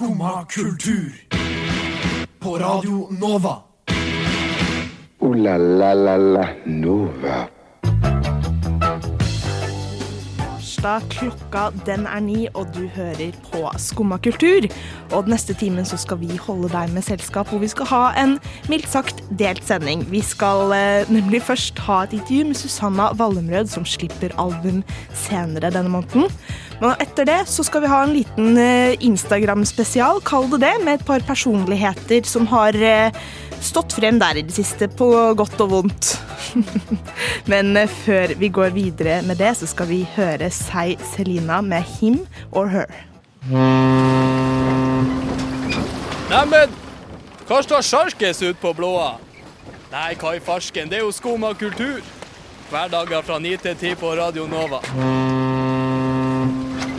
Skumma kultur. På Radio Nova. O-la-la-la-la Nova. torsdag. Klokka den er ni, og du hører på Skumma kultur. Og den neste timen så skal vi holde deg med selskap, hvor vi skal ha en mildt sagt delt sending. Vi skal eh, nemlig først ha et intervju med Susanna Wallemrød, som slipper album senere denne måneden. Men etter det så skal vi ha en liten eh, Instagram-spesial, kall det det, med et par personligheter som har eh, stått frem der i det siste, på godt og vondt. Men eh, før vi går videre med det, så skal vi høre Sei Selina med Him or Her. Neimen, hva står sjarkes ut på blåa? Nei, hva i farsken, det er jo skum av kultur. Hverdager fra 9 til 10 på Radio Nova.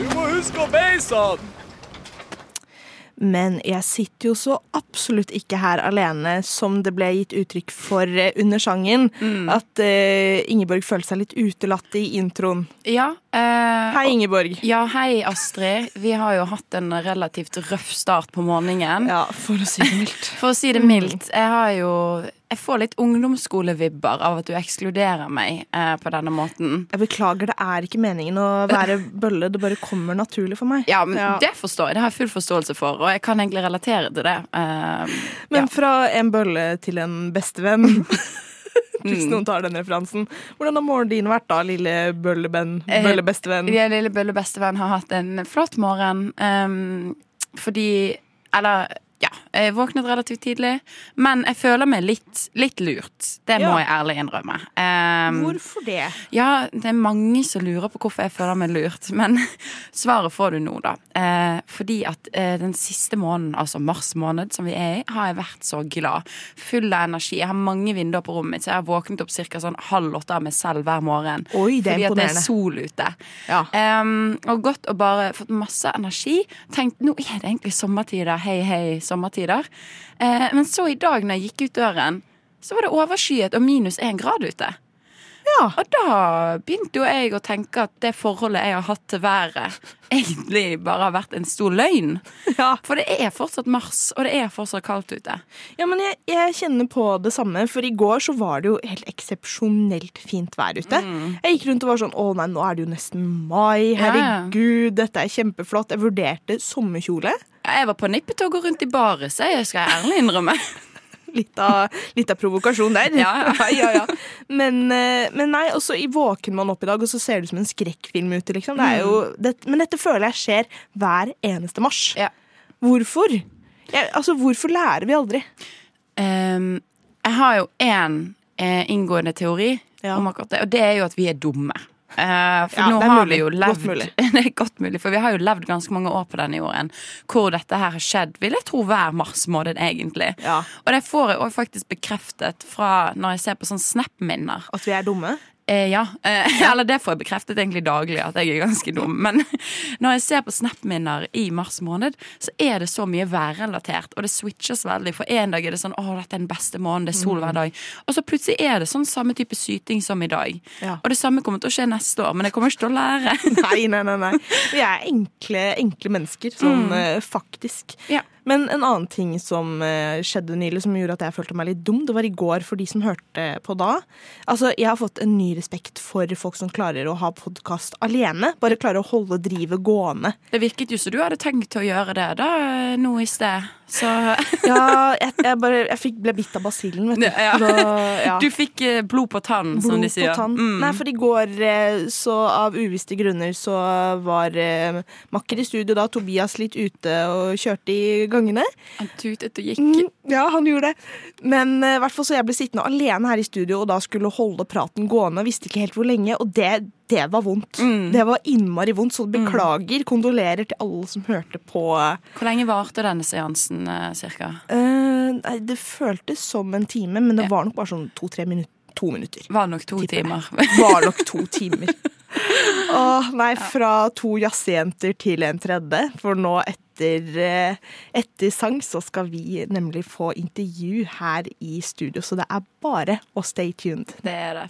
Du må huske å beise han! Men jeg sitter jo så absolutt ikke her alene, som det ble gitt uttrykk for eh, under sangen. At uh, Ingeborg følte seg litt utelatt i introen. Ja. Uh, Hei, Ingeborg. Ja, hei, Astrid. Vi har jo hatt en relativt røff start på morgenen. Ja, for å si det mildt. For å si det mildt. Jeg har jo Jeg får litt ungdomsskolevibber av at du ekskluderer meg eh, på denne måten. Jeg beklager, det er ikke meningen å være bølle. Det bare kommer naturlig for meg. Ja, men Ja. det forstår jeg. Det har jeg full forståelse for, og jeg kan egentlig relatere til det. Eh, Men ja. fra en bølle til en bestevenn. Hvis Mm. noen tar den referansen. Hvordan har morgenen din vært, da, lille bøllebenn? Eh, Bøllebestevenn. Vi lille bøllebestevenn har hatt en flott morgen. um, fordi Eller, ja. Jeg våknet relativt tidlig. Men jeg føler meg litt, litt lurt. Det må Ja. jeg ærlig innrømme. Um, Hvorfor det? Ja, det er mange som lurer på hvorfor jeg føler meg lurt, men svaret får du nå, da. Uh, fordi at uh, den siste måneden, altså mars måned, som vi er i, har jeg vært så glad. Full av energi. Jeg har mange vinduer på rommet mitt, så jeg har våknet opp ca. Sånn halv åtte av meg selv hver morgen. Oi, det er fordi at det er sol ute. Ja. Um, og godt å bare fått masse energi. Tenkt nå er det egentlig sommertider. Hei, hei, sommertider. Eh, men så i dag når jeg gikk ut døren, så var det overskyet og minus én grad ute. Ja. Og da begynte jo jeg å tenke at det forholdet jeg har hatt til været, egentlig bare har vært en stor løgn. Ja. For det er fortsatt mars, og det er fortsatt kaldt ute. Ja, men jeg, jeg kjenner på det samme, for i går så var det jo helt eksepsjonelt fint vær ute. Jeg gikk rundt og var sånn å nei, nå er det jo nesten mai, herregud, Ja, dette er kjempeflott. Jeg vurderte sommerkjole. Jeg var på nippet til å gå rundt i baris, jeg skal jeg ærlig innrømme. Litt av, litt av provokasjon der. Ja, ja. ja, ja. Men, eh, men nei, og så i våken man opp i dag, og så ser det ut som en skrekkfilm ute, liksom. Det jo, det, men dette føler jeg skjer hver eneste mars. Ja. Hvorfor? Jeg, altså, hvorfor lærer vi aldri? Um, jeg har jo én eh, inngående teori om akkurat det, og det er jo at vi er dumme. Eh, for Ja, nå det har mulig. vi jo Godt levd mulig. Det er godt mulig, for vi har jo levd ganske mange år på denne jorden hvor dette her har skjedd, vil jeg tro, hver mars måned, egentlig. Ja. Og det får jeg også faktisk bekreftet fra når jeg ser på sånn Snap-minner. At vi er dumme? Eh, ja. Eh, eller det får jeg bekreftet egentlig daglig, at jeg er ganske dum. Men når jeg ser på Snap-minner i mars måned, så er det så mye værrelatert. Og det switches veldig. For en dag er det sånn å, dette er den beste måneden, det er sol hver dag. Og så plutselig er det sånn samme type syting som i dag. Ja. Og det samme kommer til å skje neste år, men jeg kommer ikke til å lære. Nei, nei, nei. nei. Vi er enkle, enkle mennesker, sånn mm. faktisk. Ja. Men en annen ting som eh, skjedde nylig som gjorde at jeg følte meg litt dum, det var i går for de som hørte på da. Altså, Jeg har fått en ny respekt for folk som klarer å ha podkast alene. Bare klarer å holde drivet gående. Det virket jo som du hadde tenkt å gjøre det da, eh, nå i sted. Så Ja, jeg, jeg, bare, jeg fikk, ble bitt av basillen, vet du. Ja. Da, ja. du fikk eh, blod på tann, som Blod de sier. på tann. Mm. Nei, for i går, eh, så av uvisste grunner, så var eh, makker i studio da, Tobias, litt ute og kjørte i gangene. Han tutet og gikk. Mm, ja, han gjorde det. Men eh, hvert fall så jeg ble sittende alene her i studio og da skulle holde praten gående. Visste ikke helt hvor lenge, og det, det var vondt. Mm. Det var innmari vondt, så beklager. Kondolerer til alle som hørte på. Hvor lenge varte denne seansen eh, cirka? Nei, det føltes som en time, men det Ja. var nok bare sånn to-tre minutter. To minutter. Var nok to timer. Var nok to timer. Åh, nei, fra to jazzjenter til en tredje. For nå etter, eh, etter sang så skal vi nemlig få intervju her i studio, så det er bare å stay tuned. Det er det.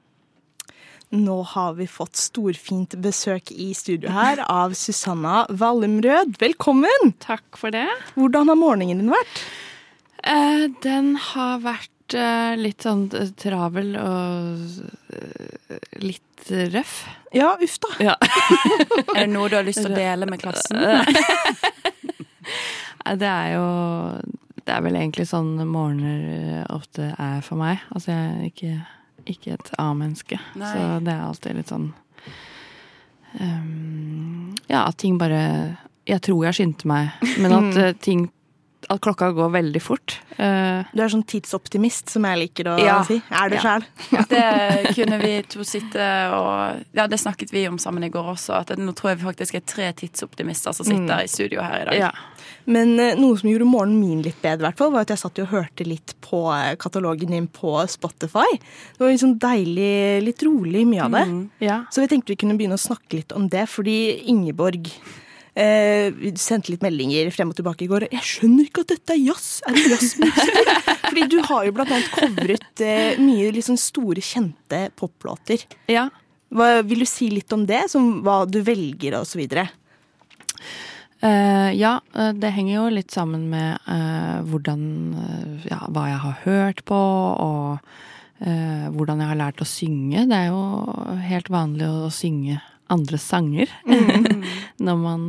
Nå har vi fått storfint besøk i studio her av Susanna Wallumrød. Velkommen! Takk for det. Hvordan har morgenen din vært? Eh, den har vært eh, litt sånn travel og eh, litt røff. Ja, uff da. Ja. er det noe du har lyst til å dele med klassen? Nei, det er jo Det er vel egentlig sånn morgener ofte er for meg. Altså jeg er ikke, ikke et A-menneske. Så det er alltid litt sånn um, Ja, at ting bare Jeg tror jeg skyndte meg, men at uh, ting At klokka går veldig fort. Uh, Du er sånn tidsoptimist, som jeg liker å Ja. si. Er du Ja. sjæl? Det kunne vi to sitte og Ja, det snakket vi om sammen i går også. At nå tror jeg vi faktisk er tre tidsoptimister som sitter i studio her i dag. Ja. Men eh, noe som gjorde morgenen min litt bedre, hvert fall, var at jeg satt og hørte litt på eh, katalogen din på Spotify. Det var sånn deilig, litt rolig, mye av det. Ja. Så vi tenkte vi kunne begynne å snakke litt om det, fordi Ingeborg eh, vi sendte litt meldinger frem og tilbake i går. Jeg skjønner ikke at dette er jazz! Er det jazzmusikk? fordi du har jo blant annet covret eh, mye liksom store, kjente poplåter. ja. Hva, vil du si litt om det? Som hva du velger, og så videre? Eh, ja, eh, det henger jo litt sammen med eh, hvordan Ja, hva jeg har hørt på, og hvordan jeg har lært å synge. Det er jo helt vanlig å, synge andre sanger når man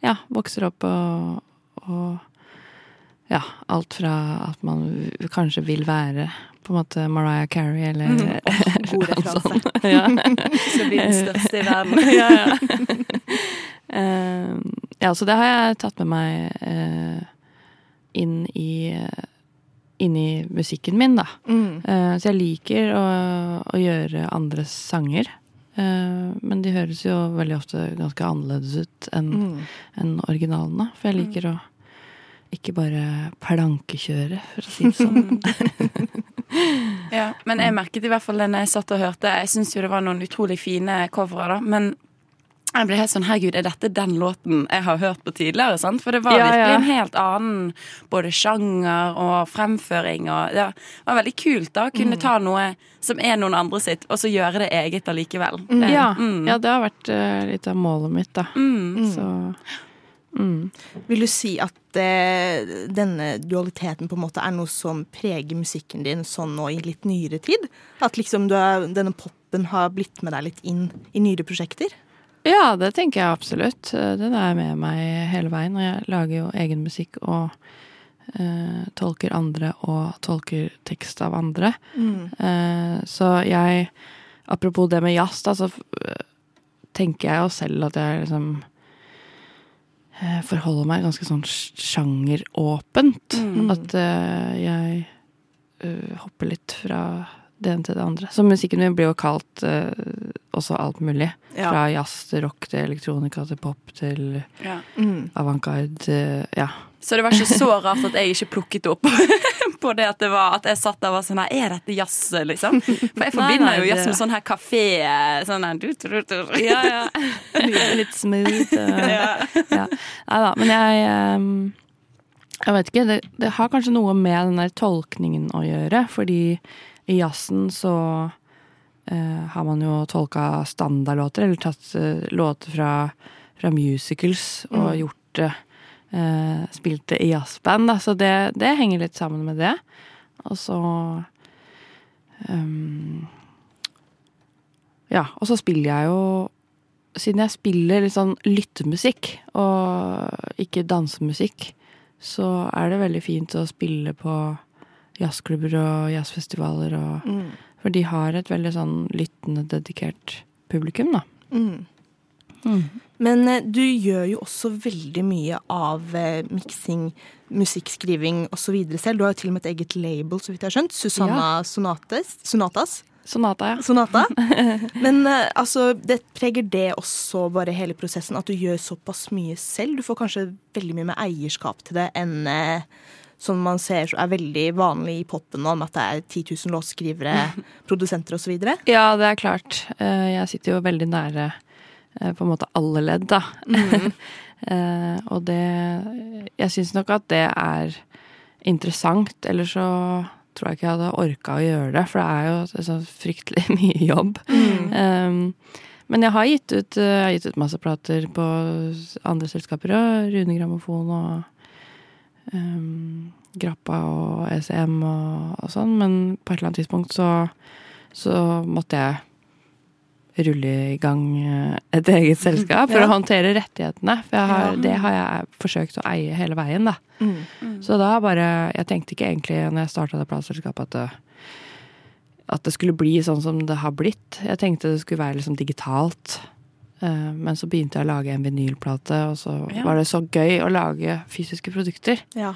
ja, vokser opp og, og ja, alt fra at man kanskje vil være på en måte Mariah Carey eller mm. oh, God referanse. Ja. Skal blir den største i verden. ja, ja. Eh, ja, så det har jeg tatt med meg eh, inn i inn i musikken min, da. Mm. Uh, så jeg liker å, å gjøre andres sanger. Uh, men de høres jo veldig ofte ganske annerledes ut enn Mm. en originalene. For jeg liker å ikke bare plankekjøre, for å si det sånn. Ja, men jeg merket i hvert fall når jeg satt og hørte. Jeg syns jo det var noen utrolig fine covere, da. Men jeg ble helt sånn herregud, er dette den låten jeg har hørt på tidligere? Sant? For det var Ja, virkelig ja. en helt annen både sjanger og fremføring. Og det var veldig kult da å kunne ta noe som er noen andre sitt, og så gjøre det eget allikevel. Det- Ja, mm. ja, det har vært uh, litt av målet mitt, da. Mm. Så mm. Vil du si at eh, denne dualiteten på en måte er noe som preger musikken din sånn nå i litt nyere tid? At liksom du denne popen har blitt med deg litt inn i nyere prosjekter? Ja, det tenker jeg absolutt. Eh, Den er med meg hele veien. Og jeg lager jo egen musikk og uh, tolker andre og tolker tekst av andre. Eh, så jeg Apropos det med jazz, da, så tenker jeg jo selv at jeg liksom uh, forholder meg ganske sånn sjangeråpent. sjangeråpent. At jeg hopper litt fra det ene til det andre. Så musikken min blir jo kalt også alt mulig. Ja. Fra jazz til rock til elektronika til pop til Ja. Mm. avantgarde Ja. Så det var ikke så rart at jeg ikke plukket opp på det at det var At jeg satt der og var sånn her, Er dette jazz, liksom? For jeg forbinder nei, jo jazz med sånn her kafé. Sånn her du, du, du, du. Ja, ja. Litt smooth. og- ja. Nei da, men jeg Jeg vet ikke. Det, det har kanskje noe med den der tolkningen å gjøre. Fordi i jazzen så har man jo tolka standardlåter, eller tatt eh, låter fra, fra musicals og gjort det eh, Spilt det i jazzband, da. Så det, det henger litt sammen med det. Og så um, Ja, og så spiller jeg jo siden jeg spiller litt sånn lyttemusikk og ikke dansemusikk, så er det veldig fint å spille på jazzklubber og jazzfestivaler og For de har et veldig sånn lyttende, dedikert publikum, da. Men eh, du gjør jo også veldig mye av eh, miksing, musikkskriving osv. selv. Du har jo til og med et eget label, så vidt jeg har skjønt. Susanna Sonates. Sonatas. Sonata, ja. Sonata. Men eh, altså, det preger det også bare hele prosessen, at du gjør såpass mye selv? Du får kanskje veldig mye med eierskap til det enn eh, som man ser er veldig vanlig i popen nå, med at det er 10 000 låtskrivere, produsenter osv.? Ja, det er klart. Eh, Jeg sitter jo veldig nære eh, på en måte alle ledd, da. Eh, Og det Jeg syns nok at det er interessant. Eller så tror jeg ikke jeg hadde orka å gjøre det, for det er jo så fryktelig mye jobb. Um, men jeg har gitt ut, jeg har gitt ut masse plater på andre selskaper òg. Rune Grammofon og um, Grappa og ECM og, og sånn. Men på et eller annet tidspunkt så, så måtte jeg rulle i gang eh, et eget selskap for Ja. å håndtere rettighetene. For jeg har, det har jeg forsøkt å eie hele veien, da. Mm. Så da bare Jeg tenkte ikke egentlig når jeg starta det plateselskapet at det, at det skulle bli sånn som det har blitt. Jeg tenkte det skulle være liksom digitalt. Eh, Men så begynte jeg å lage en vinylplate, og så Ja. var det så gøy å lage fysiske produkter. Ja.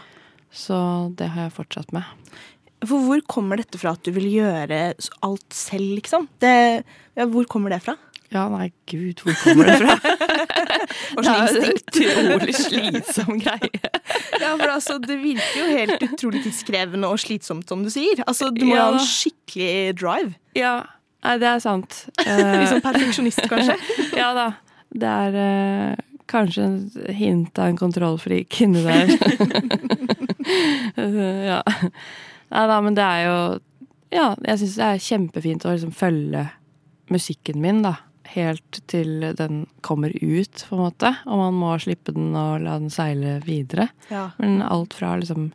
Så det har jeg fortsatt med. For hvor kommer dette fra at du vil gjøre alt selv, liksom? Det, ja, hvor kommer det fra? Ja, nei, gud, hvor kommer det fra? Det er en utrolig slitsom greie. Ja, for altså, Det virker jo helt utrolig tidskrevende og slitsomt, som du sier. Altså, Du må Ja ha en skikkelig drive. Ja, nei, det er sant. Litt sånn perfeksjonist, kanskje. Ja da. Det er eh, kanskje et hint av en kontrollfrik inni der. Ja. Nei da, men det er jo Ja, jeg syns det er kjempefint å liksom følge musikken min, da. Helt til den kommer ut, på en måte. Og man må slippe den og la den seile videre. Ja. Men alt fra liksom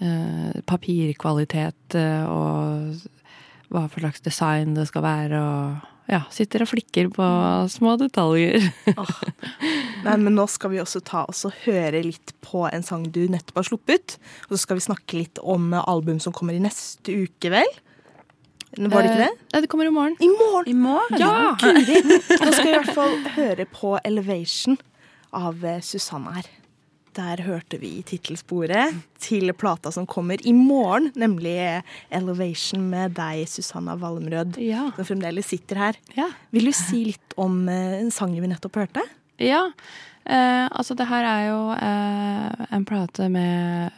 eh, papirkvalitet eh, og hva for slags design det skal være, og ja, sitter og flikker på små detaljer. Nei, men nå skal vi også ta oss og høre litt på en sang du nettopp har sluppet. Og så skal vi snakke litt om album som kommer i neste uke, vel? Var det ikke det? Eh, det kommer i morgen. I morgen! I morgen? Ja! Guri! Nå skal vi i hvert fall høre på Elevation av eh, Susanne her. Der hørte vi tittelsporet til plata som kommer i morgen, nemlig Elevation med deg, Susanna Valmrød, Ja. som fremdeles sitter her. Ja. Vil du si litt om eh, sangen vi nettopp hørte? Ja. Eh, altså, det her er jo eh, en plate med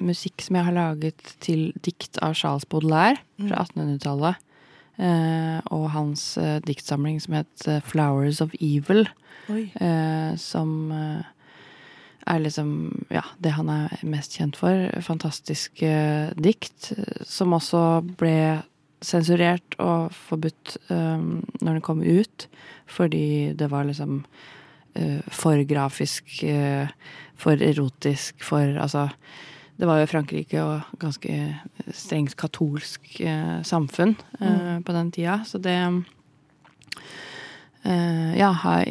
musikk som jeg har laget til dikt av Charles Baudelaire fra 1800-tallet. Uh, og hans uh, diktsamling som het eh, Flowers of Evil. Eh, som eh, er liksom ja, det han er mest kjent for. Fantastiske eh, dikt. eh, Som også ble sensurert og forbudt um, når den kom ut. Fordi det var liksom uh, for grafisk, uh, for erotisk, for Altså Det var jo Frankrike og ganske strengt katolsk eh, samfunn eh, på den tida, så det eh, Ja, har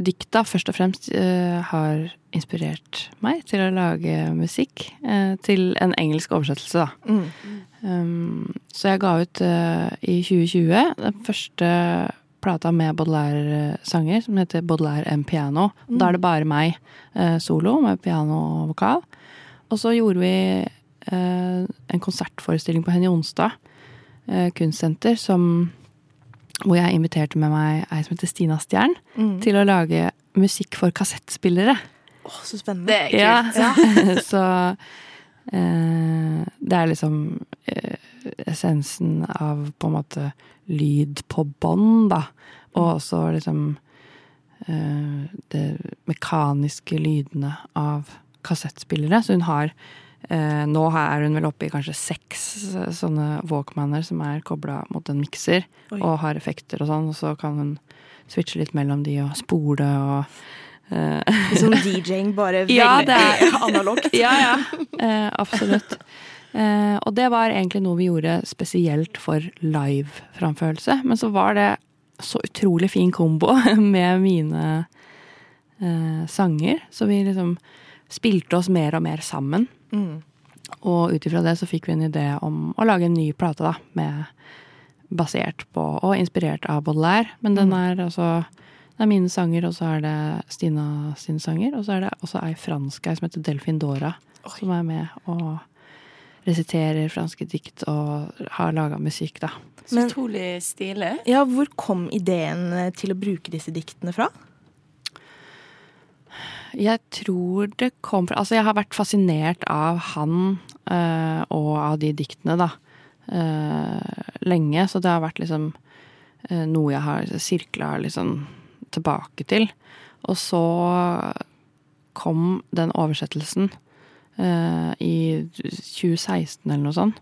dikta først og fremst uh, har inspirert meg til å lage musikk uh, til en engelsk oversettelse, da. Mm. Um, så jeg ga ut uh, i 2020 den første plata med Baudelaire-sanger, som heter Baudelaire en Piano. Da er det bare meg solo med piano og vokal. Og så gjorde vi en konsertforestilling på Henny Onsdag kunstsenter som hvor jeg inviterte med meg ei som heter Stina Stjern, Mm. til å lage musikk for kassettspillere. Åh, så spennende. Det er kult. Ja. så eh, det er liksom eh, essensen av på en måte lyd på bånd, da. Og også liksom eh, det mekaniske lydene av kassettspillere. Så hun har Nå er hun vel oppe i kanskje seks sånne Walkmaner som er kobla mot en mikser Oi. og har effekter og sånn, og så kan hun switche litt mellom de og spole og eh, Som DJ-ing, bare Ja, veldig det er- analogt. ja, ja. Eh, absolutt. Eh, og det var egentlig noe vi gjorde spesielt for live-framførelse. Men så var det så utrolig fin kombo med mine eh, sanger. Så vi liksom spilte oss mer og mer sammen. Mm. Og ut ifra det så fikk vi en idé om å lage en ny plate, da. Med, basert på og inspirert av Baudelaire. Men den er altså Det er mine sanger, og så er det Stina sine sanger. Og så er det også ei fransk ei som heter Delphine Dora, som er med og resiterer franske dikt og har laga musikk, da. Så utrolig stilig. Ja, hvor kom ideen til å bruke disse diktene fra? Jeg tror det kom fra Altså, jeg har vært fascinert av han øh, og av de diktene, da. øh, lenge. Så det har vært liksom øh, noe jeg har sirkla liksom tilbake til. Og så kom den oversettelsen i 2016 eller noe sånt.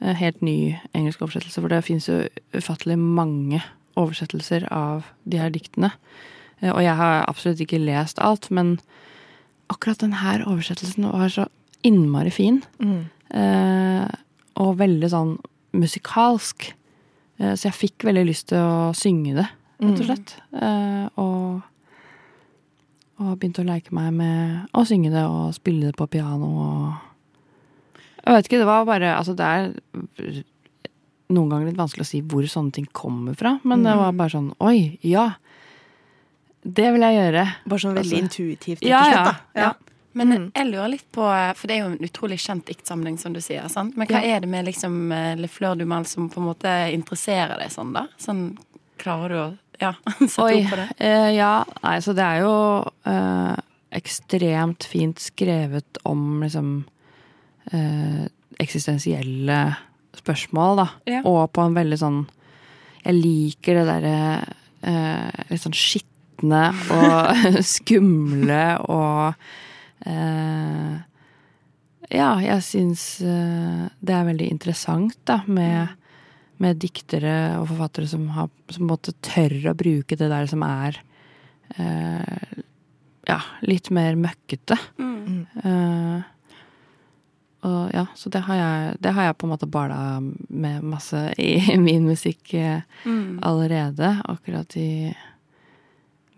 Helt ny engelsk oversettelse, for det fins jo ufattelig mange oversettelser av de her diktene. Eh, Og jeg har absolutt ikke lest alt, men akkurat den her oversettelsen var så innmari fin. Eh, og veldig sånn musikalsk. Eh, så jeg fikk veldig lyst til å synge det, rett og slett. Eh, og, og begynte å leke meg med å synge det og spille det på piano og Jeg vet ikke, det var bare Altså, det er noen ganger litt vanskelig å si hvor sånne ting kommer fra, men det var bare sånn Oi, ja. Det vil jeg gjøre. Bare sånn veldig Altså- intuitivt, Ja, ja. slett. Da. ja. Men Mm. jeg lurer litt på, for det er jo en utrolig kjent diktsamling, som du sier. sant? Men hva Ja. er det med liksom eh, Le Fleur du Mal som på en måte interesserer deg sånn, da? Sånn, Klarer du å ja, sette Oi. ord på det? Eh, ja, nei, så det er jo eh, ekstremt fint skrevet om liksom eh, eksistensielle spørsmål, da. Ja. Og på en veldig sånn Jeg liker det derre eh, litt sånn skitne og skumle og eh, Ja, jeg syns eh, det er veldig interessant, da, med med diktere og forfattere som, har, som måtte tørre å bruke det der som er eh, ja, litt mer møkkete. Eh, og ja, så det har jeg, det har jeg på en måte bala med masse i min musikk eh, allerede. Akkurat de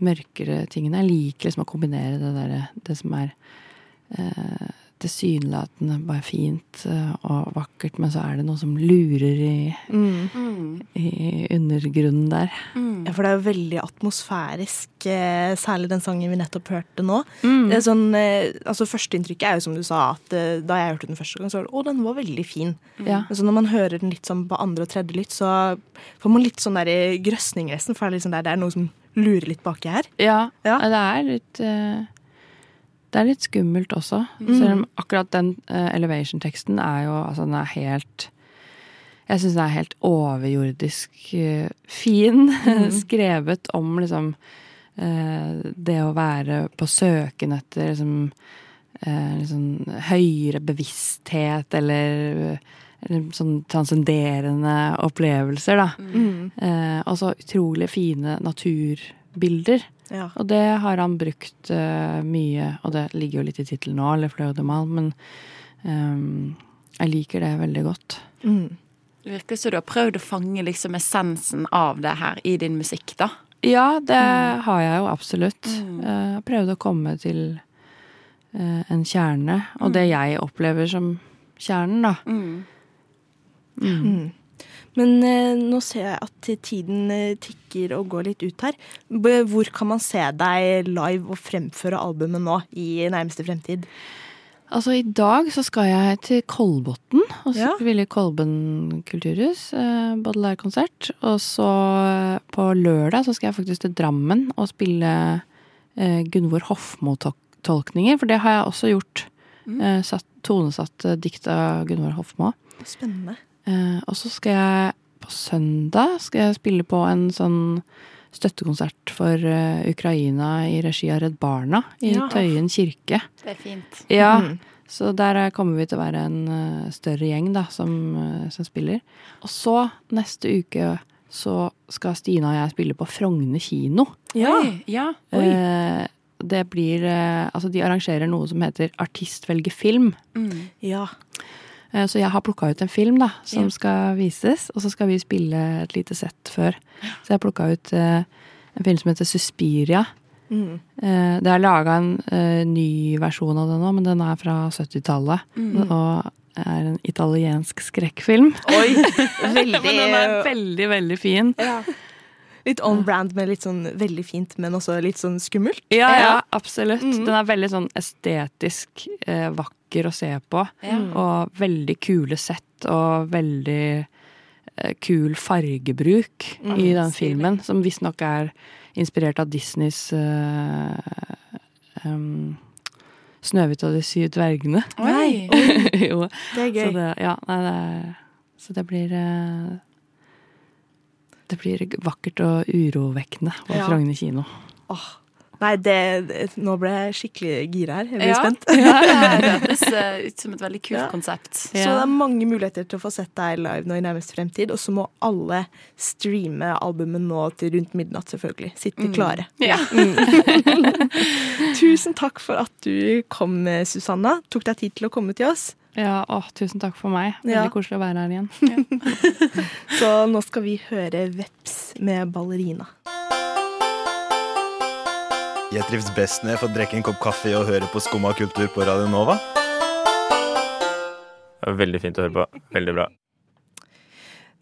mørkere tingene. Jeg liker liksom å kombinere det der, Det som er eh, tilsynelatende bare fint eh, og vakkert, men så er det noe som lurer i, Mm. i undergrunnen der. Ja, for det er jo veldig atmosfærisk, eh, særlig den sangen vi nettopp hørte nå. Mm. Det er sånn, eh, altså Førsteinntrykket er jo som du sa, at eh, da jeg hørte den første gang, så var det å, den var veldig fin. Ja. Men så når man hører den litt sånn på andre og tredje lytt, så får man litt sånn der eh, grøsning resten, for det er, liksom der, det er noe som lurer litt baki her. Ja, Ja. det er litt eh, Det er litt skummelt også. Selv om akkurat den eh, elevation-teksten er jo Altså, den er helt Jeg syns den er helt overjordisk eh, fin. Skrevet om liksom det å være på søken etter liksom liksom høyere bevissthet eller sånn transcenderende opplevelser, da. Eh, og så utrolig fine naturbilder. Ja. Og det har han brukt eh, mye, og det ligger jo litt i tittelen nå, Le Fleur de Mal, men ehm, jeg liker det veldig godt. Mm. Det virker som du har prøvd å fange liksom essensen av det her i din musikk, da. Ja, det har jeg jo absolutt. Mm. Har prøvd å komme til eh, en kjerne, og det jeg opplever som kjernen, da. Mm. Men eh, nå ser jeg at tiden eh, tikker og går litt ut her. Hvor kan man se deg live og fremføre albumet nå i nærmeste fremtid? Altså, i dag så skal jeg til Kolbotn og Ja. spille Kolben kulturhus. Eh, Baudelaire-konsert. Og så eh, på lørdag så skal jeg faktisk til Drammen og spille eh, Gunvor Hofmo-tolkninger. For det har jeg også gjort. Eh, satt, tonesatt eh, dikt av Gunvor Hofmo. Spennende. Eh, og så skal jeg på søndag skal jeg spille på en sånn støttekonsert for uh, Ukraina i regi av Redd Barna i Ja. Tøyen kirke. Det er fint. Ja, mm. så der kommer vi til å være en uh, større gjeng da, som, som spiller. Og så, neste uke, så skal Stina og jeg spille på Frogner kino. Ja. Oi, ja. Eh, det blir Altså, de arrangerer noe som heter Artist velger film. Mm. ja. Eh, Så jeg har plukka ut en film da, som skal vises, og så skal vi spille et lite sett før. Så jeg har plukka ut eh, en film som heter Suspiria. Mm. Eh, det er laga en ny versjon av den nå, men den er fra 70-tallet. Og er en italiensk skrekkfilm. Oi! Veldig, Men den er veldig, veldig fin. ja. Litt on brand med litt sånn veldig fint, men også litt sånn skummelt. Ja, ja, absolutt. absolutt. Den er veldig sånn estetisk eh, vakker å se på. Ja. Og veldig kule sett og veldig eh, kul fargebruk i den filmen. Som visstnok er inspirert av Disneys eh, um, 'Snøhvit og de syv dvergene'. Oi! jo. Det er Så gøy. det, ja, nei, det, så det blir eh, Det blir vakkert og urovekkende på Ja. Frogner kino. Åh. Nei, det, det Nå ble jeg skikkelig gira her. Jeg blir Ja. spent. Ja, det hørtes eh, ut som et veldig kult Ja. konsept. Så det er mange muligheter til å få sett deg live nå i nærmeste fremtid. Og så må alle streame albumet nå til rundt midnatt, selvfølgelig. Sitte klare. Ja. Tusen takk for at du kom, Susanna. Tok deg tid til å komme til oss. Ja, å, tusen takk for meg. Veldig Ja. koselig å være her igjen. Så nå skal vi høre Veps med ballerina. Jeg trives best når jeg får drikke en kopp kaffe og høre på Skumma kultur på Radio Nova. Det var Veldig fint å høre på. Veldig bra.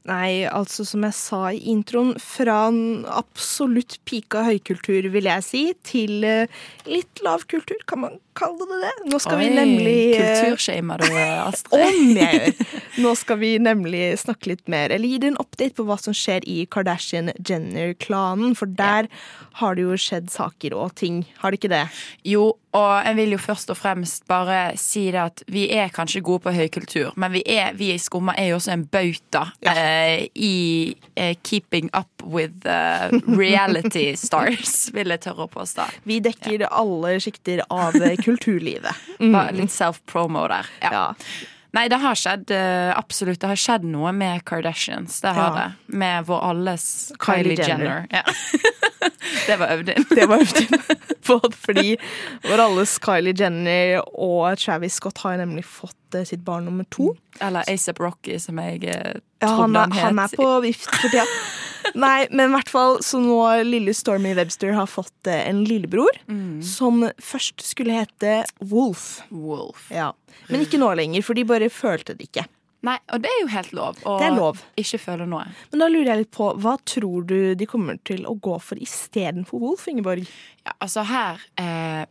Nei, altså som jeg sa i introen, fra en absolutt pika høykultur, vil jeg si, til eh, litt lavkultur, kan man kalle det det? Nå skal vi nemlig eh, Kulturshamer du, Astrid? Om jeg gjør! Nå skal vi nemlig snakke litt mer, eller gi deg en update på hva som skjer i Kardashian-Jenner-klanen, for der har det jo skjedd saker og ting, har det ikke det? Jo, og jeg vil jo først og fremst bare si det at vi er kanskje gode på høykultur, men vi, er, vi i Skumma er jo også en bauta eh, i eh, keeping up with eh, reality stars, vil jeg tørre å påstå. Vi dekker alle sjikter av eh, kulturlivet. Bare litt self-promo der. Ja. Ja. Nei, det har skjedd eh, absolutt. Det har skjedd noe med Kardashians. Det har Ja. det. Med vår alles Kylie Kylie, Jenner. Jenner. Ja. det var øvd inn. Det var øvd inn. Både fordi vår alles Kylie Jenner og Travis Scott har nemlig fått eh, sitt barn nummer to. Eller ASAP Rocky, som jeg trodde Ja, han, er, han het. han er på vift for tida. Nei, men i hvert fall så nå lille Stormy Webster har fått eh, en lillebror Mm. som først skulle hete Wolf. Wolf. Ja. Men ikke nå lenger, for de bare følte det ikke. Nei, og det er jo helt lov å Det er lov. ikke føle noe. Men da lurer jeg litt på, hva tror du de kommer til å gå for istedenfor Wolf, Ingeborg? Ja, altså her eh,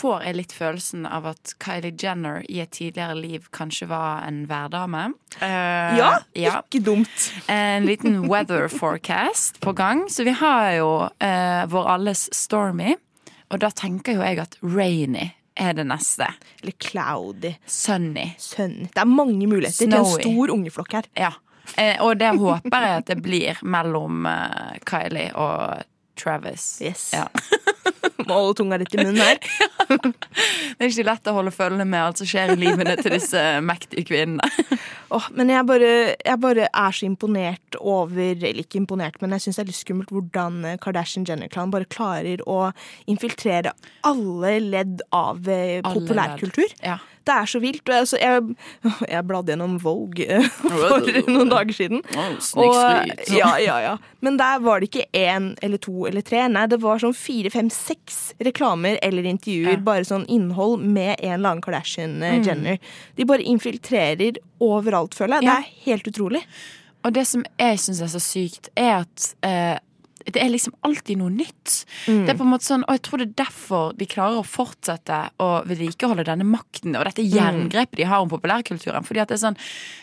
får jeg litt følelsen av at Kylie Jenner i et tidligere liv kanskje var en værdame. Eh, Ja, ja. ikke dumt. En liten weather forecast på gang. Så vi har jo eh, vår alles Stormy, og da tenker jo jeg at rainy er det neste. Eller Cloudy. Sunny. Sunny. Det er mange muligheter til en stor ungeflokk her. Ja. Eh, og det håper jeg at det blir mellom eh, Kylie og Travis. Yes. Ja. Må holde tunga litt i munnen her. Det er ikke lett å holde følge med alt som skjer i livene til disse mektige kvinnene. Åh, men jeg bare, jeg bare er så imponert over Eller ikke imponert, men jeg syns det er litt skummelt hvordan Kardashian-Jenner-klanen bare klarer å infiltrere alle ledd av eh, populærkultur. Ja. Det er så vilt. Jeg, jeg, jeg bladde gjennom Vogue eh, for noen dager siden. Og, ja, ja, ja. Men der var det ikke én eller to eller tre. Nei, det var sånn fire, fem, seks reklamer eller intervjuer. Bare sånn innhold med en eller annen Kardashian-Jenner. De bare infiltrerer overalt, føler jeg. Det er helt utrolig. Og det som jeg syns er så sykt, er at eh, det er liksom alltid noe nytt. Mm. Det er på en måte sånn, Og jeg tror det er derfor de klarer å fortsette å vedlikeholde denne makten og dette Mm. jerngrepet de har om populærkulturen. Fordi at det er sånn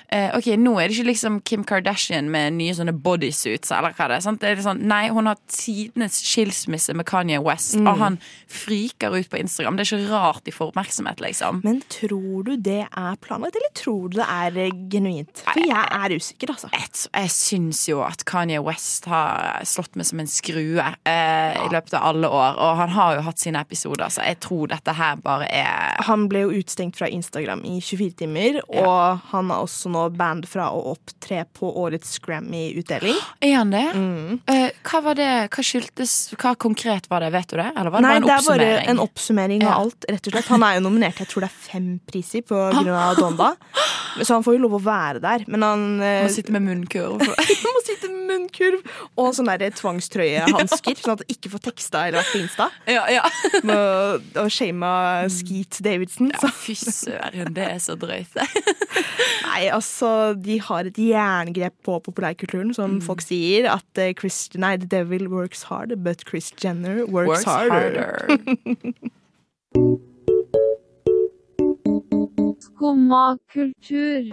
eh, Ok, nå er det ikke liksom Kim Kardashian med nye sånne bodysuits, eller hva det er. Sant? Det er sånn, nei, hun har tidenes skilsmisse med Kanye West, Mm. og han friker ut på Instagram. Det er ikke rart de får oppmerksomhet, liksom. Men tror du det er planlagt, eller tror du det er eh, genuint? For jeg er usikker, altså. jeg, jeg syns jo at Kanye West har slått meg som en skrue eh, i løpet av alle år. Og han har jo hatt sine episoder, så jeg tror dette her bare er Han ble jo utstengt fra Instagram i 24 timer, og han er også nå band fra å opptre på årets Grammy-utdeling. Er han det? Mm. Eh, hva var det? Hva skyldtes Hva konkret var det? Vet du det? Eller var det Nei, bare en det er bare en oppsummering av alt, rett og slett. Han er jo nominert jeg tror det er fem priser på grunn av Donda. Så han får jo lov å være der. Men han eh, Må sitte med munnkurv. må sitte med munnkurv og sånn der tvangstrøyehansker, sånn at han ikke får teksta eller vært på Insta. ja, ja. Med å, å shame Skeet Davidson. ja fy søren, det er så drøyt. nei, altså, de har et jerngrep på populærkulturen, som folk sier. At eh, Chris, nei, the devil works hard, but Chris Jenner works, Works harder. harder. Skumma kultur.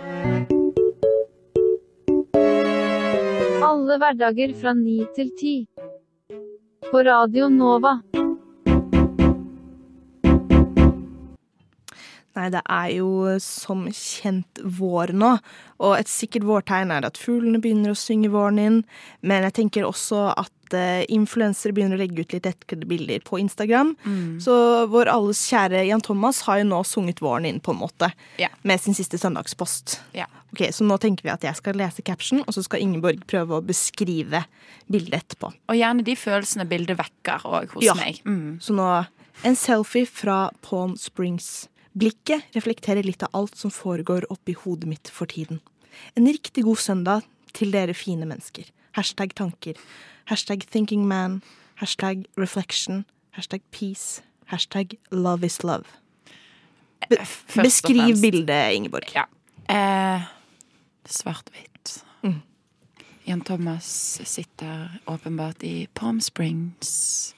Alle hverdager fra ni til ti. På Radio Nova. Nei, det er jo som kjent vår nå, og et sikkert vårtegn er at fuglene begynner å synge våren inn, men jeg tenker også at uh, influensere begynner å legge ut litt etterkledde bilder på Instagram. Mm. Så vår alles kjære Jan Thomas har jo nå sunget våren inn, på en måte, yeah. med sin siste søndagspost. Yeah. Ok, Så nå tenker vi at jeg skal lese caption, og så skal Ingeborg prøve å beskrive bildet etterpå. Og gjerne de følelsene bildet vekker òg hos Ja. meg. Mm. Så nå en selfie fra Pawn Springs. Blikket reflekterer litt av alt som foregår oppi hodet mitt for tiden. En riktig god søndag til dere fine mennesker. Hashtag tanker. Hashtag thinking man. Hashtag reflection. Hashtag peace. Hashtag love is love. Be og beskriv bildet, Ingeborg. Ja. Eh, Svart-hvitt. Mm. Jan Thomas sitter åpenbart i Palm Springs.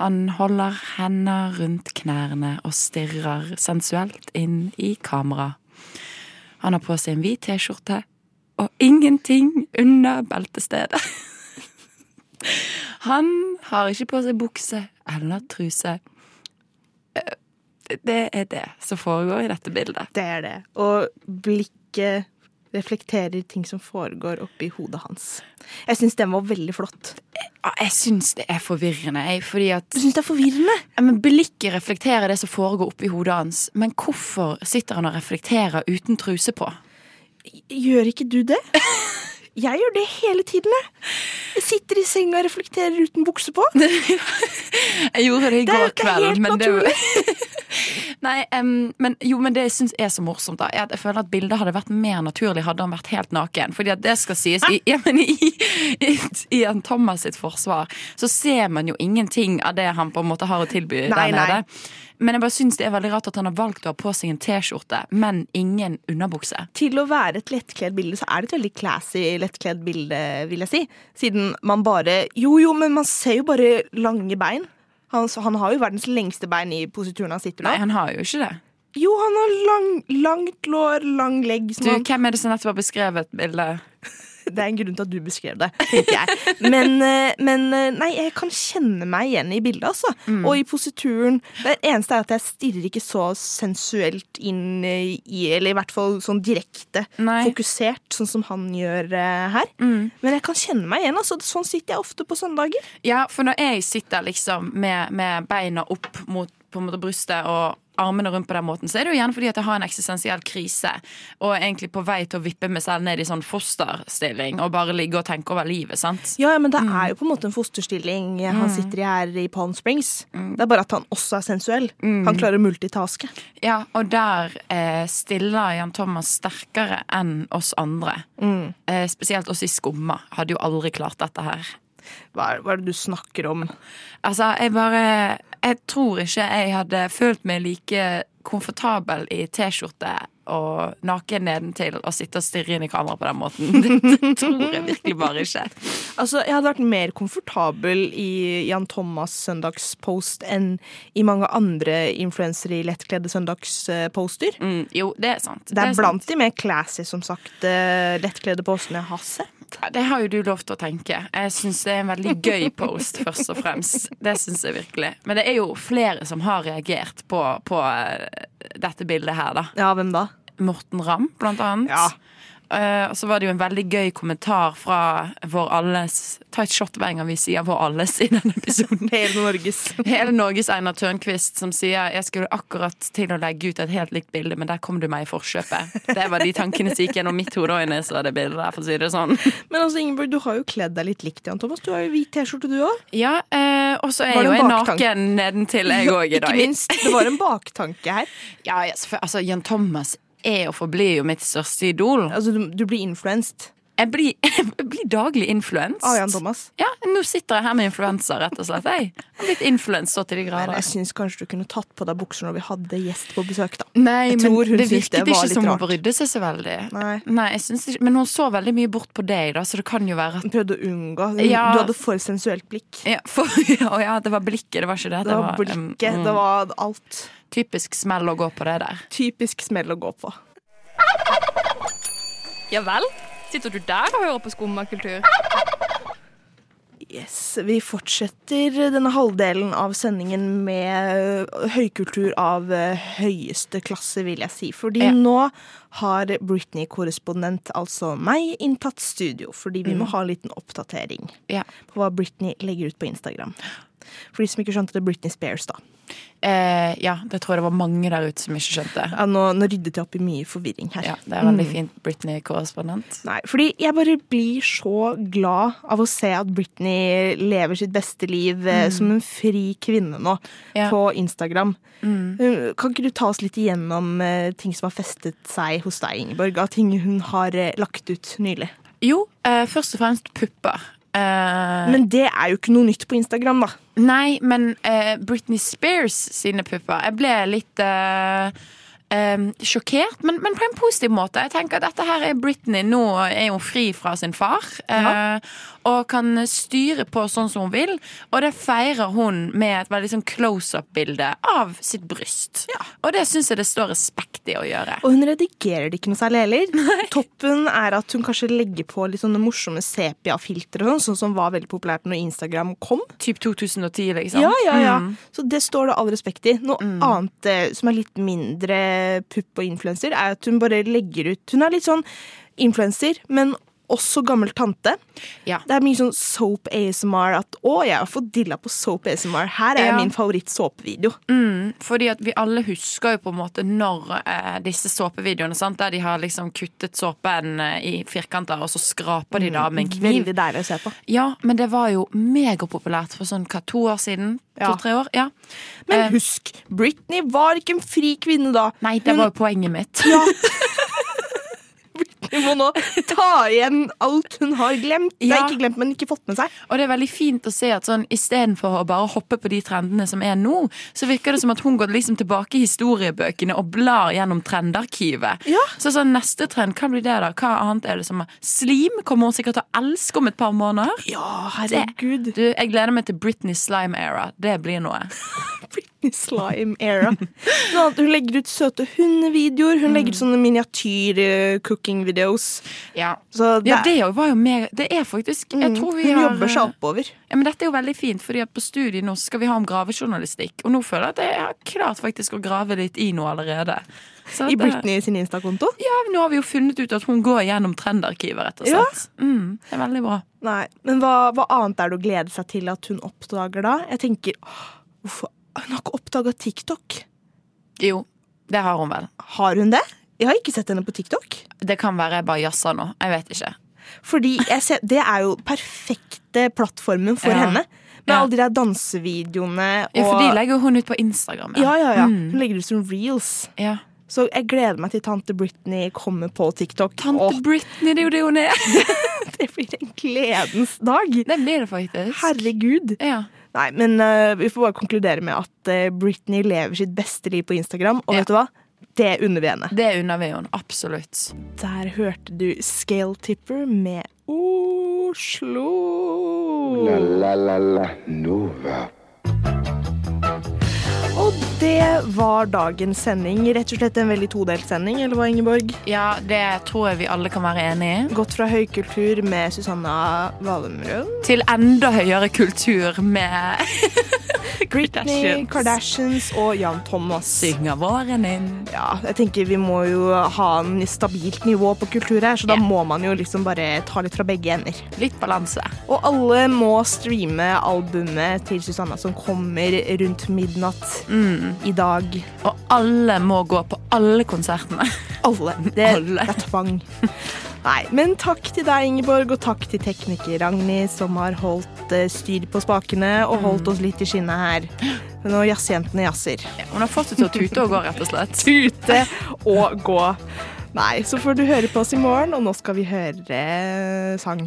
Han holder hender rundt knærne og stirrer sensuelt inn i kamera. Han har på seg en hvit T-skjorte og ingenting under beltestedet. Han har ikke på seg bukse eller truse. Eh, Det er det som foregår i dette bildet. Det er det. Og blikket reflekterer ting som foregår oppi hodet hans. Jeg syns den var veldig flott. Jeg syns det er forvirrende, jeg, fordi at Du syns det er forvirrende? Men Blikket reflekterer det som foregår oppi hodet hans. Men hvorfor sitter han og reflekterer uten truse på? Gjør ikke du det? Jeg gjør det hele tiden, jeg. Jeg sitter i senga og reflekterer uten bukse på. Jeg gjorde det i går kveld det men det Nei, um, men jo, men det jeg syns er så morsomt, da, er at jeg føler at bildet hadde vært mer naturlig hadde han vært helt naken. Fordi at det skal sies i, ja, i, i, i en Thomas sitt forsvar, så ser man jo ingenting av det han på en måte har å tilby Nei, der nei. nede. Men jeg bare syns det er veldig rart at han har valgt å ha på seg en T-skjorte, men ingen underbukse. Til å være et lettkledd bilde, så er det et veldig classy lettkledd bilde, vil jeg si. Siden man bare Jo, jo, men man ser jo bare lange bein. Han, han har jo verdens lengste bein i posituren han sitter Nei, han har jo ikke det. Jo, han har lang, langt lår, lang legg. Du, han, hvem er det som nettopp har beskrevet bildet? Det er en grunn til at du beskrev det, tenker jeg. Men, eh, men eh, nei, jeg kan kjenne meg igjen i bildet, altså. Mm. Og i posituren. Det eneste er at jeg stirrer ikke så sensuelt inn eh, i Eller i hvert fall sånn direkte Nei. fokusert, sånn som han gjør her. Mm. Men jeg kan kjenne meg igjen. altså Sånn sitter jeg ofte på søndager. Ja, for når jeg sitter liksom med, med beina opp mot på en måte brystet og armene rundt på den måten, så er det jo gjerne fordi at jeg har en eksistensiell krise og er egentlig på vei til å vippe meg selv ned i sånn fosterstilling og bare ligge og tenke over livet, sant? Ja, ja, Men det er jo på en måte en fosterstilling han sitter i her i Palm Springs. Det er bare at han også er sensuell. Han klarer å multitaske. Ja, og der eh, stiller Jan Thomas sterkere enn oss andre. Eh, spesielt oss i Skumma hadde jo aldri klart dette her. Hva er, hva er det du snakker om? Altså, jeg bare Jeg tror ikke jeg hadde følt meg like komfortabel i T-skjorte og naken nedentil og sitte og stirre inn i kamera på den måten. Det tror jeg virkelig bare ikke. Altså, Jeg hadde vært mer komfortabel i Jan Thomas' søndagspost enn i mange andre influensere i lettkledde søndagsposter. Mm, jo, det er sant. Det er sant. blant de mer classy, som sagt, eh, lettkledde postene jeg har sett. Ja, Det har jo du lov til å tenke. Jeg syns det er en veldig gøy post, først og fremst. Det syns jeg virkelig. Men det er jo flere som har reagert på, på eh, dette bildet her, da. Ja, hvem da? Morten Ramm, blant annet. Ja. Eh, og så var det jo en veldig gøy kommentar fra vår alles Ta et shot hver gang vi sier vår alles i denne episoden. Hele Norges. Hele Norges Einar Tørnquist som sier jeg skulle akkurat til å legge ut et helt likt bilde, men der kom du meg i forkjøpet. Det var de tankene som gikk gjennom mitt hode og så det bildet der, for å si det sånn. Men altså, Ingeborg, du har jo kledd deg litt likt, Jan Thomas. Du har jo hvit T-skjorte, du òg. Ja, eh, og så er jo jeg naken nedentil, jeg òg, i dag. Ikke minst. Det var en baktanke her. Ja, ja, altså, Jan Thomas er og forblir jo mitt største idol. Altså, du, du blir influenset? Jeg blir, jeg blir daglig influenset. Thomas. Ja, nå sitter jeg her med influensa, rett og slett. Jeg har blitt influenset så til de grader. Men jeg syns kanskje du kunne tatt på deg bukser når vi hadde gjest på besøk, da. Nei, Jeg men det virket det ikke som hun brydde seg så veldig. Nei. jeg synes ikke, Men hun så veldig mye bort på deg, da, så det kan jo være at Hun prøvde å unngå. Ja. Du hadde for sensuelt blikk. ja, for, ja, ja, det var blikket, det var ikke det. Det var blikket, mm, det var alt. Typisk smell å gå på det der. Typisk smell å gå på. Ja vel? Sitter du der og hører på skummakultur? Yes, Vi fortsetter denne halvdelen av sendingen med høykultur av høyeste klasse, vil jeg si. Fordi Ja. nå har Britney-korrespondent, altså meg, inntatt studio. Fordi vi må Mm. ha en liten oppdatering Ja. på hva Britney legger ut på Instagram. For de som ikke skjønte det, Britney Spears, da. Eh, ja, det tror jeg det var mange der ute som ikke skjønte. Ja, nå, nå ryddet jeg opp i mye forvirring her. Ja, det er veldig Mm. fint Britney-korrespondent. Nei, fordi jeg bare blir så glad av å se at Britney lever sitt beste liv eh, Mm. som en fri kvinne nå Ja. på Instagram. Mm. Uh, Kan ikke du ta oss litt igjennom eh, ting som har festet seg hos deg, Ingeborg? Av ting hun har eh, lagt ut nylig. Jo, eh, først og fremst pupper. Eh, Men det er jo ikke noe nytt på Instagram, da. Nei, men eh, Britney Spears sine pupper Jeg ble litt eh, eh, sjokkert, men, men på en positiv måte. Jeg tenker at dette her er Britney. Nå er hun fri fra sin far. eh, Og kan styre på sånn som hun vil. Og det feirer hun med et veldig sånn close-up-bilde av sitt bryst. Og det syns jeg det står respekt i å gjøre. Og hun redigerer det ikke noe særlig heller. Toppen er at hun kanskje legger på litt sånne morsomme sepia-filtre, sånn, sånn som var veldig populært når Instagram kom. Typ 2010, liksom. Ja, ja, ja. Mm. Så det står det all respekt i. Noe annet eh, som er litt mindre pupp og influenser, er at hun bare legger ut Hun er litt sånn influenser, men også gammel tante. Ja. Det er mye sånn soap ASMR at 'Å, jeg har fått dilla på soap ASMR'. Her er Ja. min favoritt-såpevideo. Mm, fordi at vi alle husker jo på en måte når eh, disse såpevideoene, sant? der de har liksom kuttet såpen eh, i firkanter, og så skraper de da med en kniv. Veldig deilig å se på. Ja, men det var jo megapopulært for sånn hva, to år siden? Ja. To-tre år? Ja. Men Eh, husk, Britney var ikke en fri kvinne da. Nei, det var jo poenget mitt. Ja. Hun må nå ta igjen alt hun har glemt. Nei, Ja. ikke glemt, men ikke fått med seg. Og det er veldig fint å se at sånn istedenfor å bare hoppe på de trendene som er nå, så virker det som at hun går liksom tilbake i historiebøkene og blar gjennom trendarkivet. Ja. Så sånn neste trend, hva blir det da? Hva annet er det som Slim kommer hun sikkert til å elske om et par måneder. Ja, herregud. Du, jeg gleder meg til Britney Slime Era. Det blir noe. Britney Slime era. Hun legger ut søte hundevideoer. Hun legger ut sånne miniatyr-cooking-videos. Ja. Så det, Ja, det var jo mer Det er faktisk Jeg Mm, tror vi hun har jobber seg oppover. Ja, men dette er jo veldig fint, fordi at på studiet nå skal vi ha om gravejournalistikk. Og nå føler jeg at jeg har klart faktisk å grave litt i noe allerede. Så I det- Britney sin Insta-konto. Ja, nå har vi jo funnet ut at hun går gjennom trendarkivet, rett og Ja. Mm, det er veldig bra. Nei, Men hva, hva annet er det å glede seg til at hun oppdager da? Jeg tenker, hvorfor Hun har ikke oppdaga TikTok. Jo, det har hun vel. Har hun det? Jeg har ikke sett henne på TikTok. Det kan være jeg bare jazza nå. Jeg vet ikke. Fordi ser, det er jo perfekte plattformen for Ja. henne. Med Ja. alle de der dansevideoene. Ja, for de legger jo hun ut på Instagram. ja, ja, ja. Mm. Hun legger ut som reels. ja. Så jeg gleder meg til tante Britney kommer på TikTok. Tante og... Britney, det er jo det hun er. det blir en gledens dag. Det blir det faktisk. Herregud. Ja. Nei, men uh, vi får bare konkludere med at uh, Britney lever sitt beste liv på Instagram. Og Ja. vet du hva? Det unner vi henne. Det unner vi henne absolutt. Der hørte du Scale Tipper med Oslo. La la la la Nova. Og det var dagens sending. Rett og slett en veldig todelt sending, eller hva, Ingeborg? Ja, det tror jeg vi alle kan være enig i. Gått fra høykultur med Susanna Valumrød. Til enda høyere kultur med Britney, Kardashians og Jan Thomas. Synger våren inn. Ja, jeg tenker Vi må jo ha en stabilt nivå på kultur her, så da må man jo liksom bare ta litt fra begge ender. Litt balanse. Og alle må streame albumet til Susanna som kommer rundt midnatt i dag. Og alle må gå på alle konsertene. Alle. Det, Alle. det er tvang. Nei, men takk til deg, Ingeborg, og takk til tekniker Ragnhild, som har holdt eh, styr på spakene og holdt oss litt i skinnet her. Når jazzjentene jazzer. Hun har fått det til å tute og gå, rett og slett. Tute og gå. Nei, så får du høre på oss i morgen, og nå skal vi høre eh, sang.